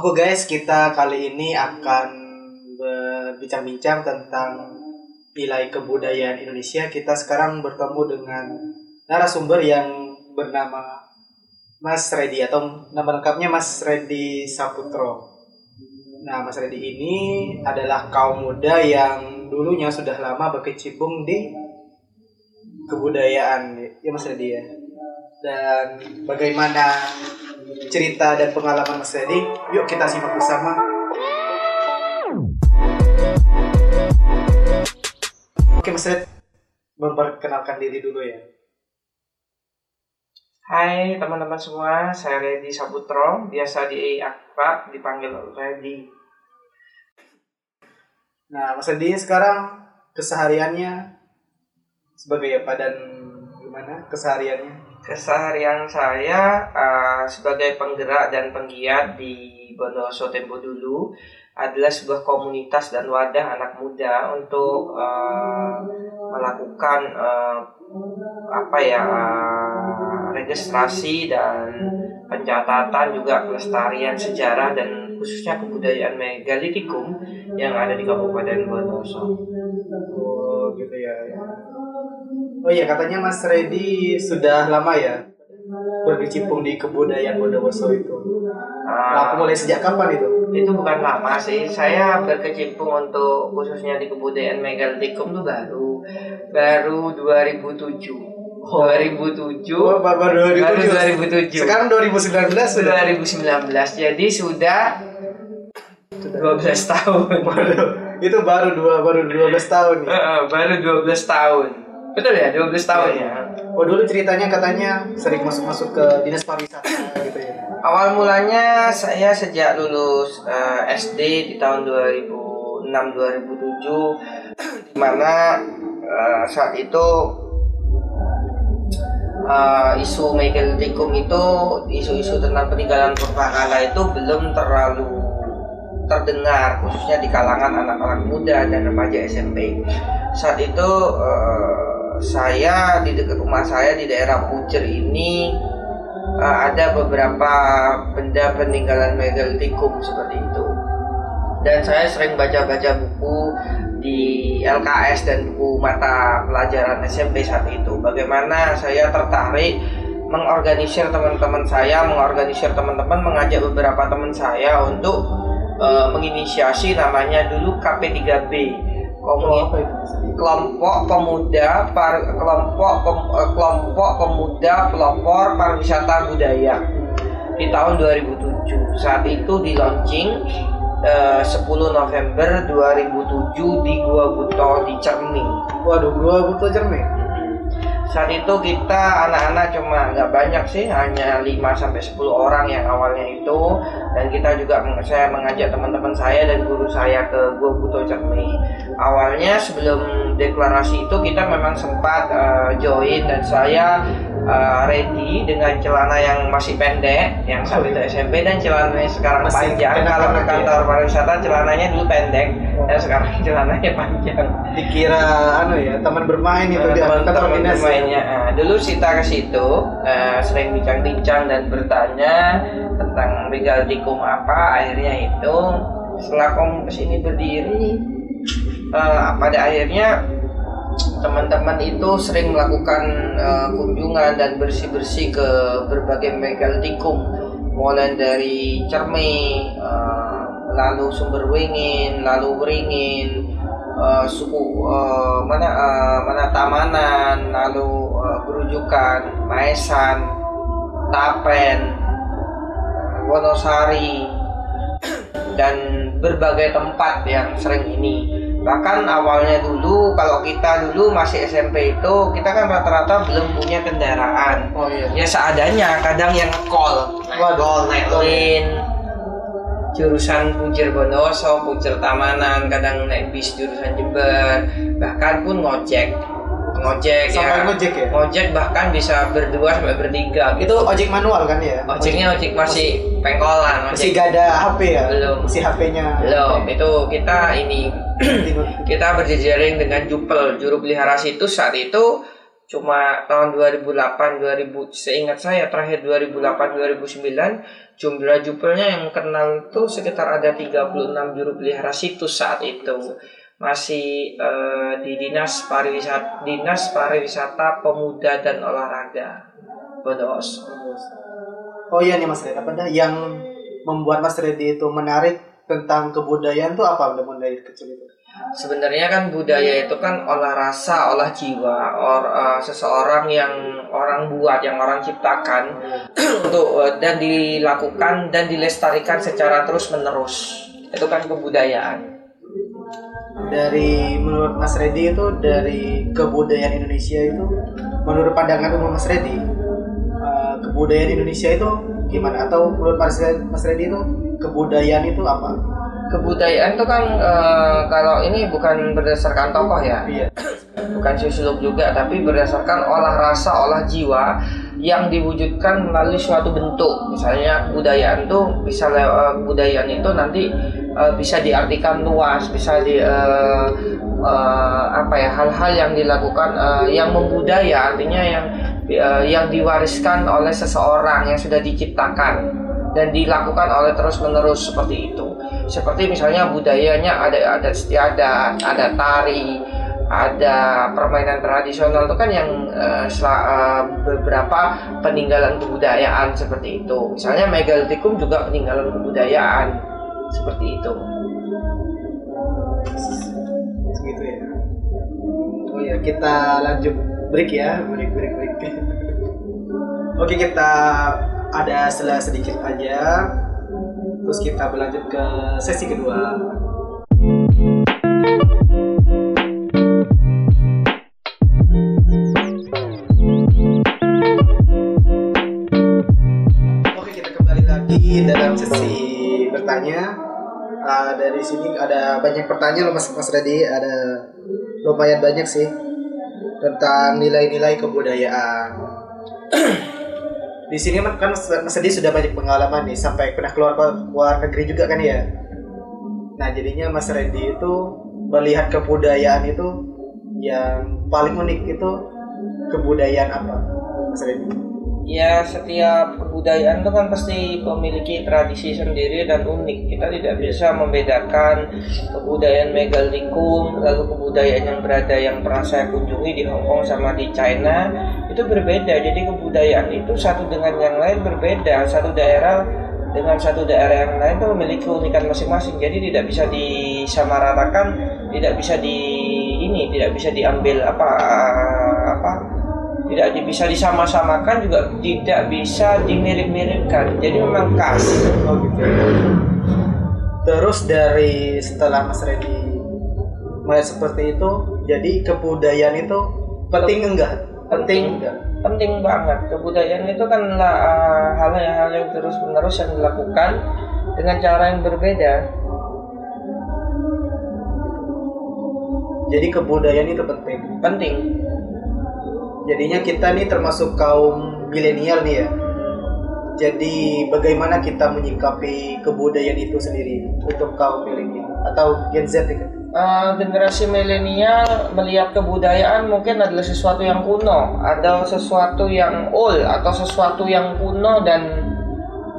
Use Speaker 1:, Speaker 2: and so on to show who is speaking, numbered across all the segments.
Speaker 1: Oke guys, kita kali ini akan berbincang-bincang tentang nilai kebudayaan Indonesia. Kita sekarang bertemu dengan narasumber yang bernama Mas Redi atau nama lengkapnya Mas Redi Saputro. Nah, Mas Redi ini adalah kaum muda yang dulunya sudah lama berkecimpung di kebudayaan. Ya Mas Redi ya. Dan bagaimana cerita dan pengalaman Mas Redi? Yuk kita simak bersama. Oke Mas Redi, memperkenalkan diri dulu ya.
Speaker 2: Hai teman-teman semua, saya Redi Saputro, biasa di akrab dipanggil Redi.
Speaker 1: Nah, Mas Redi sekarang kesehariannya sebagai apa dan gimana kesehariannya?
Speaker 2: Keseharian saya uh, sebagai penggerak dan penggiat di Bondowoso Tempo dulu adalah sebuah komunitas dan wadah anak muda untuk uh, melakukan uh, apa ya uh, registrasi dan pencatatan juga pelestarian sejarah dan khususnya kebudayaan megalitikum yang ada di Kabupaten Bondowoso.
Speaker 1: Oh, gitu ya. ya. Oh iya, katanya Mas Redi sudah lama ya berkecimpung di kebudayaan Bondowoso itu. Nah,
Speaker 2: Uh,
Speaker 1: mulai sejak kapan itu?
Speaker 2: itu bukan lama sih saya berkecimpung untuk khususnya di kebudayaan megalitikum tuh baru baru 2007
Speaker 1: Oh.
Speaker 2: 2007
Speaker 1: Oh, baru
Speaker 2: baru
Speaker 1: 2007.
Speaker 2: 2007
Speaker 1: Sekarang 2019 sudah.
Speaker 2: 2019 jadi sudah 12 tahun
Speaker 1: itu baru dua baru 12 tahun ya.
Speaker 2: Baru 12 tahun betul ya 12 tahun ya?
Speaker 1: Oh dulu ceritanya katanya sering masuk-masuk ke dinas pariwisata gitu ya.
Speaker 2: awal mulanya saya sejak lulus eh, SD di tahun 2006 2007 di mana eh, saat itu eh, isu megalitikum itu isu-isu tentang peninggalan purbakala itu belum terlalu terdengar khususnya di kalangan anak-anak muda dan remaja SMP saat itu eh, saya di dekat rumah saya di daerah Pucer ini eh, ada beberapa benda peninggalan megalitikum seperti itu. Dan saya sering baca-baca buku di LKS dan buku mata pelajaran SMP saat itu. Bagaimana saya tertarik mengorganisir teman-teman saya mengorganisir teman-teman mengajak beberapa teman saya untuk eh, menginisiasi namanya dulu KP3B Kelompok pemuda par, kelompok pem- eh, kelompok pemuda pelopor pariwisata budaya. Di tahun 2007 saat itu di launching eh, 10 November 2007 di Gua Buto di Cermi
Speaker 1: Waduh, gua butuh cermin.
Speaker 2: saat itu kita anak-anak cuma nggak banyak sih hanya 5 sampai 10 orang yang awalnya itu dan kita juga saya mengajak teman-teman saya dan guru saya ke Gua Buto Cermi awalnya sebelum deklarasi itu kita memang sempat eh, join dan saya eh, ready dengan celana yang masih pendek yang saat itu SMP dan celananya sekarang
Speaker 1: Masih
Speaker 2: panjang kalau ke
Speaker 1: ya.
Speaker 2: kantor pariwisata celananya dulu pendek dan sekarang celananya panjang
Speaker 1: Dikira anu ya, teman bermain itu di kantor
Speaker 2: teman-teman
Speaker 1: dinas. ya.
Speaker 2: bermainnya. Nah, dulu Sita ke situ eh, sering bincang-bincang dan bertanya tentang megalitikum apa. Akhirnya itu setelah komunitas ini berdiri, eh, pada akhirnya teman-teman itu sering melakukan eh, kunjungan dan bersih-bersih ke berbagai megalitikum mulai dari Cermi, eh, lalu Sumber Wingin, lalu Beringin, eh, suku eh, mana eh, mana Tamanan, lalu eh, Gerujukan, Maesan, Tapen, Wonosari dan berbagai tempat yang sering ini. Bahkan awalnya dulu kalau kita dulu masih SMP itu kita kan rata-rata belum punya kendaraan.
Speaker 1: Oh iya.
Speaker 2: Ya seadanya, kadang yang call,
Speaker 1: Waduh,
Speaker 2: naik lin, jurusan Pujer Bondowoso, Pujer Tamanan, kadang naik bis jurusan Jember, bahkan pun ngojek, ngojek
Speaker 1: Sampai
Speaker 2: ya,
Speaker 1: ngojek ya?
Speaker 2: ngojek bahkan bisa berdua sampai bertiga.
Speaker 1: Itu ojek manual kan ya?
Speaker 2: Ojeknya ojek masih pengkolan,
Speaker 1: masih
Speaker 2: ojek
Speaker 1: gak ada HP ya?
Speaker 2: Belum.
Speaker 1: Masih HP-nya.
Speaker 2: belum. Itu kita ini kita berjejaring dengan Jupel, juru pelihara situs saat itu cuma tahun 2008 2000 seingat saya terakhir 2008 2009 jumlah jupelnya yang kenal tuh sekitar ada 36 juru pelihara situs saat itu masih uh, di dinas pariwisata dinas pariwisata pemuda dan olahraga Bodos.
Speaker 1: Oh iya nih Mas Red, apa dah yang membuat Mas Reddy itu menarik tentang kebudayaan tuh apa udah mulai kecil itu?
Speaker 2: Sebenarnya kan budaya itu kan olah rasa, olah jiwa, or uh, seseorang yang orang buat, yang orang ciptakan untuk uh, dan dilakukan dan dilestarikan secara terus menerus. Itu kan kebudayaan.
Speaker 1: Dari menurut Mas Redi itu dari kebudayaan Indonesia itu menurut pandangan umum Mas Redi uh, kebudayaan Indonesia itu gimana atau menurut Mas Redi itu kebudayaan itu apa?
Speaker 2: kebudayaan itu kan e, kalau ini bukan berdasarkan tokoh ya,
Speaker 1: iya.
Speaker 2: bukan sosiolog juga, tapi berdasarkan olah rasa, olah jiwa yang diwujudkan melalui suatu bentuk. Misalnya kebudayaan itu bisa uh, kebudayaan itu nanti uh, bisa diartikan luas, bisa di uh, uh, apa ya hal-hal yang dilakukan uh, yang membudaya, artinya yang uh, yang diwariskan oleh seseorang yang sudah diciptakan dan dilakukan oleh terus menerus seperti itu seperti misalnya budayanya ada adat istiadat, ada tari, ada permainan tradisional itu kan yang uh, uh, beberapa peninggalan kebudayaan seperti itu. Misalnya megalitikum juga peninggalan kebudayaan seperti itu.
Speaker 1: Segitu ya. Oh ya kita lanjut break ya, break break break. Oke kita ada setelah sedikit aja Terus kita berlanjut ke sesi kedua. Dari sini ada banyak pertanyaan loh Mas Mas Redi, ada lumayan banyak sih tentang nilai-nilai kebudayaan di sini kan Mas Edi sudah banyak pengalaman nih sampai pernah keluar luar negeri juga kan ya. Nah jadinya Mas Randy itu melihat kebudayaan itu yang paling unik itu kebudayaan apa Mas Randy?
Speaker 2: Ya setiap kebudayaan itu kan pasti memiliki tradisi sendiri dan unik. Kita tidak bisa membedakan kebudayaan megalikum lalu kebudayaan yang berada yang pernah saya kunjungi di Hong Kong sama di China itu berbeda. Jadi kebudayaan itu satu dengan yang lain berbeda. Satu daerah dengan satu daerah yang lain itu memiliki keunikan masing-masing. Jadi tidak bisa disamaratakan, tidak bisa di ini, tidak bisa diambil apa tidak bisa disama-samakan juga tidak bisa dimirip-miripkan. Jadi memang khas. Oh gitu
Speaker 1: terus dari setelah Mas Redi melihat seperti itu jadi kebudayaan itu penting enggak?
Speaker 2: Penting. Enggak? Penting banget. Kebudayaan itu kan uh, hal yang hal yang terus menerus yang dilakukan dengan cara yang berbeda.
Speaker 1: Jadi kebudayaan itu penting?
Speaker 2: Penting
Speaker 1: jadinya kita nih termasuk kaum milenial nih ya. Jadi bagaimana kita menyikapi kebudayaan itu sendiri untuk kaum milenial atau Gen Z nih?
Speaker 2: Uh, generasi milenial melihat kebudayaan mungkin adalah sesuatu yang kuno, atau sesuatu yang old atau sesuatu yang kuno dan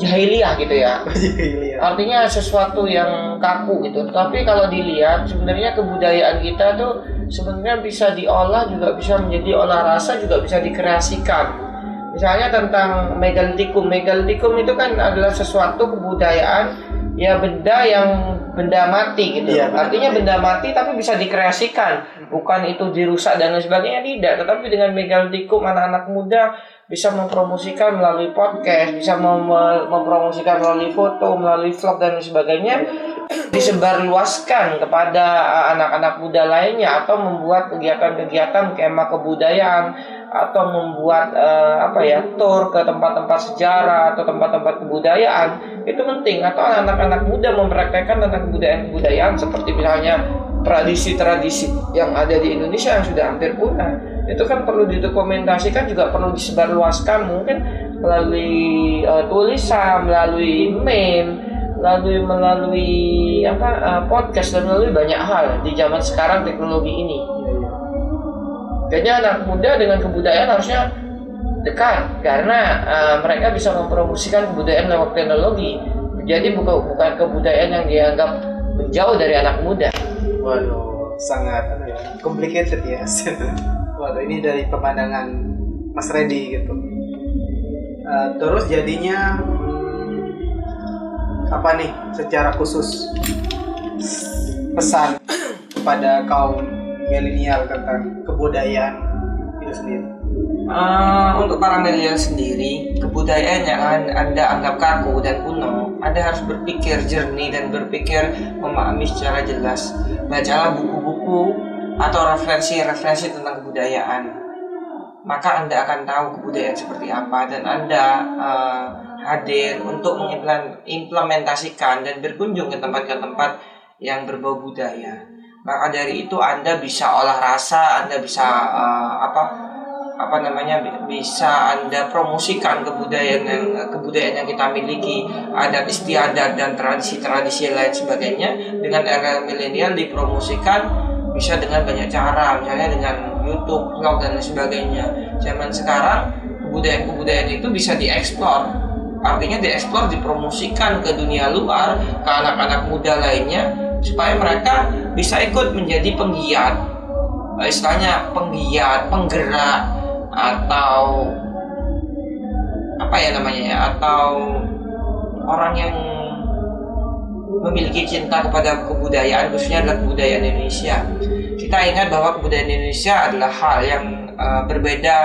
Speaker 2: jahiliyah gitu ya. Artinya sesuatu yang kaku gitu. Tapi kalau dilihat sebenarnya kebudayaan kita tuh sebenarnya bisa diolah juga bisa menjadi olah rasa juga bisa dikreasikan. Misalnya tentang megalitikum. Megalitikum itu kan adalah sesuatu kebudayaan ya benda yang benda mati gitu. Ya, Artinya benda mati tapi bisa dikreasikan. Bukan itu dirusak dan lain sebagainya tidak, tetapi dengan megalitikum anak-anak muda bisa mempromosikan melalui podcast, bisa mem mempromosikan melalui foto, melalui vlog dan sebagainya, disebarluaskan kepada uh, anak-anak muda lainnya atau membuat kegiatan-kegiatan kemah kebudayaan atau membuat uh, apa ya tour ke tempat-tempat sejarah atau tempat-tempat kebudayaan itu penting. Atau anak-anak muda mempraktekkan tentang kebudayaan-kebudayaan seperti misalnya tradisi-tradisi yang ada di Indonesia yang sudah hampir punah itu kan perlu didokumentasikan juga perlu disebarluaskan mungkin melalui uh, tulisan melalui meme melalui melalui apa uh, podcast dan melalui banyak hal di zaman sekarang teknologi ini Jadi anak muda dengan kebudayaan harusnya dekat karena uh, mereka bisa mempromosikan kebudayaan lewat teknologi. Jadi bukan bukan kebudayaan yang dianggap menjauh dari anak muda.
Speaker 1: Waduh, sangat ya, complicated ya. Waduh, ini dari pemandangan Mas Reddy gitu. Uh, terus jadinya hmm, apa nih secara khusus pesan kepada kaum milenial tentang kebudayaan itu sendiri?
Speaker 2: Uh, untuk para milenial sendiri, kebudayaan yang Anda anggap kaku dan kuno, Anda harus berpikir jernih dan berpikir memahami secara jelas. Bacalah buku-buku atau referensi-referensi tentang kebudayaan. Maka Anda akan tahu kebudayaan seperti apa dan Anda uh, hadir untuk mengimplementasikan dan berkunjung ke tempat-tempat yang berbau budaya maka dari itu anda bisa olah rasa anda bisa uh, apa apa namanya bisa anda promosikan kebudayaan yang kebudayaan yang kita miliki. Adat istiadat dan tradisi-tradisi lain sebagainya. Dengan era milenial dipromosikan bisa dengan banyak cara misalnya dengan YouTube, vlog dan sebagainya. Zaman sekarang kebudayaan-kebudayaan itu bisa dieksplor. Artinya dieksplor dipromosikan ke dunia luar ke anak-anak muda lainnya supaya mereka bisa ikut menjadi penggiat eh, istilahnya penggiat penggerak atau apa ya namanya ya atau orang yang memiliki cinta kepada kebudayaan khususnya adalah kebudayaan Indonesia. Kita ingat bahwa kebudayaan Indonesia adalah hal yang uh, berbeda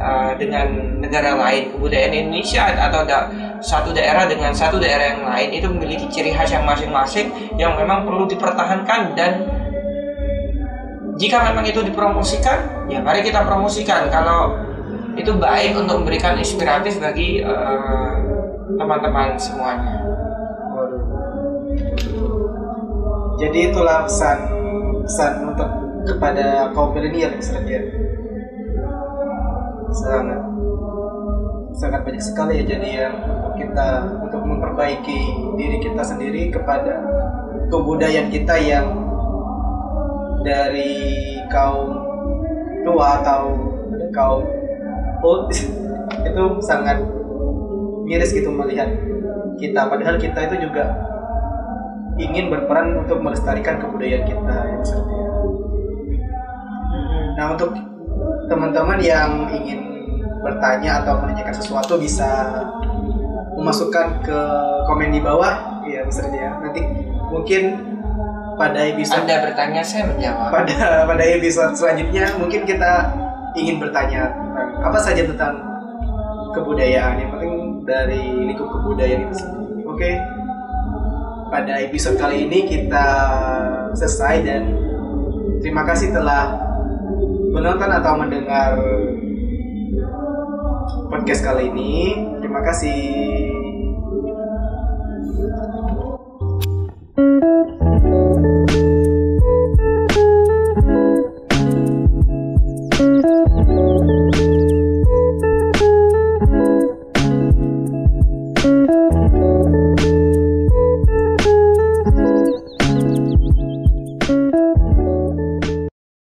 Speaker 2: uh, dengan negara lain. Kebudayaan Indonesia atau da satu daerah dengan satu daerah yang lain itu memiliki ciri khas yang masing-masing yang memang perlu dipertahankan dan jika memang itu dipromosikan ya mari kita promosikan. Kalau itu baik untuk memberikan inspiratif bagi eh, teman-teman uh, semuanya.
Speaker 1: Jadi itulah pesan pesan untuk kepada kaum milenial misalnya sangat sangat banyak sekali ya jadi yang kita untuk memperbaiki diri kita sendiri kepada kebudayaan kita yang dari kaum tua atau kaum old itu sangat miris gitu melihat kita. Padahal kita itu juga ingin berperan untuk melestarikan kebudayaan kita seperti Nah untuk teman-teman yang ingin bertanya atau menanyakan sesuatu bisa memasukkan ke komen di bawah ya misalnya ya nanti mungkin pada episode
Speaker 2: Anda bertanya saya menjawab
Speaker 1: pada pada episode selanjutnya mungkin kita ingin bertanya tentang apa saja tentang kebudayaan yang penting dari lingkup kebudayaan itu sendiri oke pada episode kali ini kita selesai dan terima kasih telah menonton atau mendengar podcast kali ini. Terima kasih.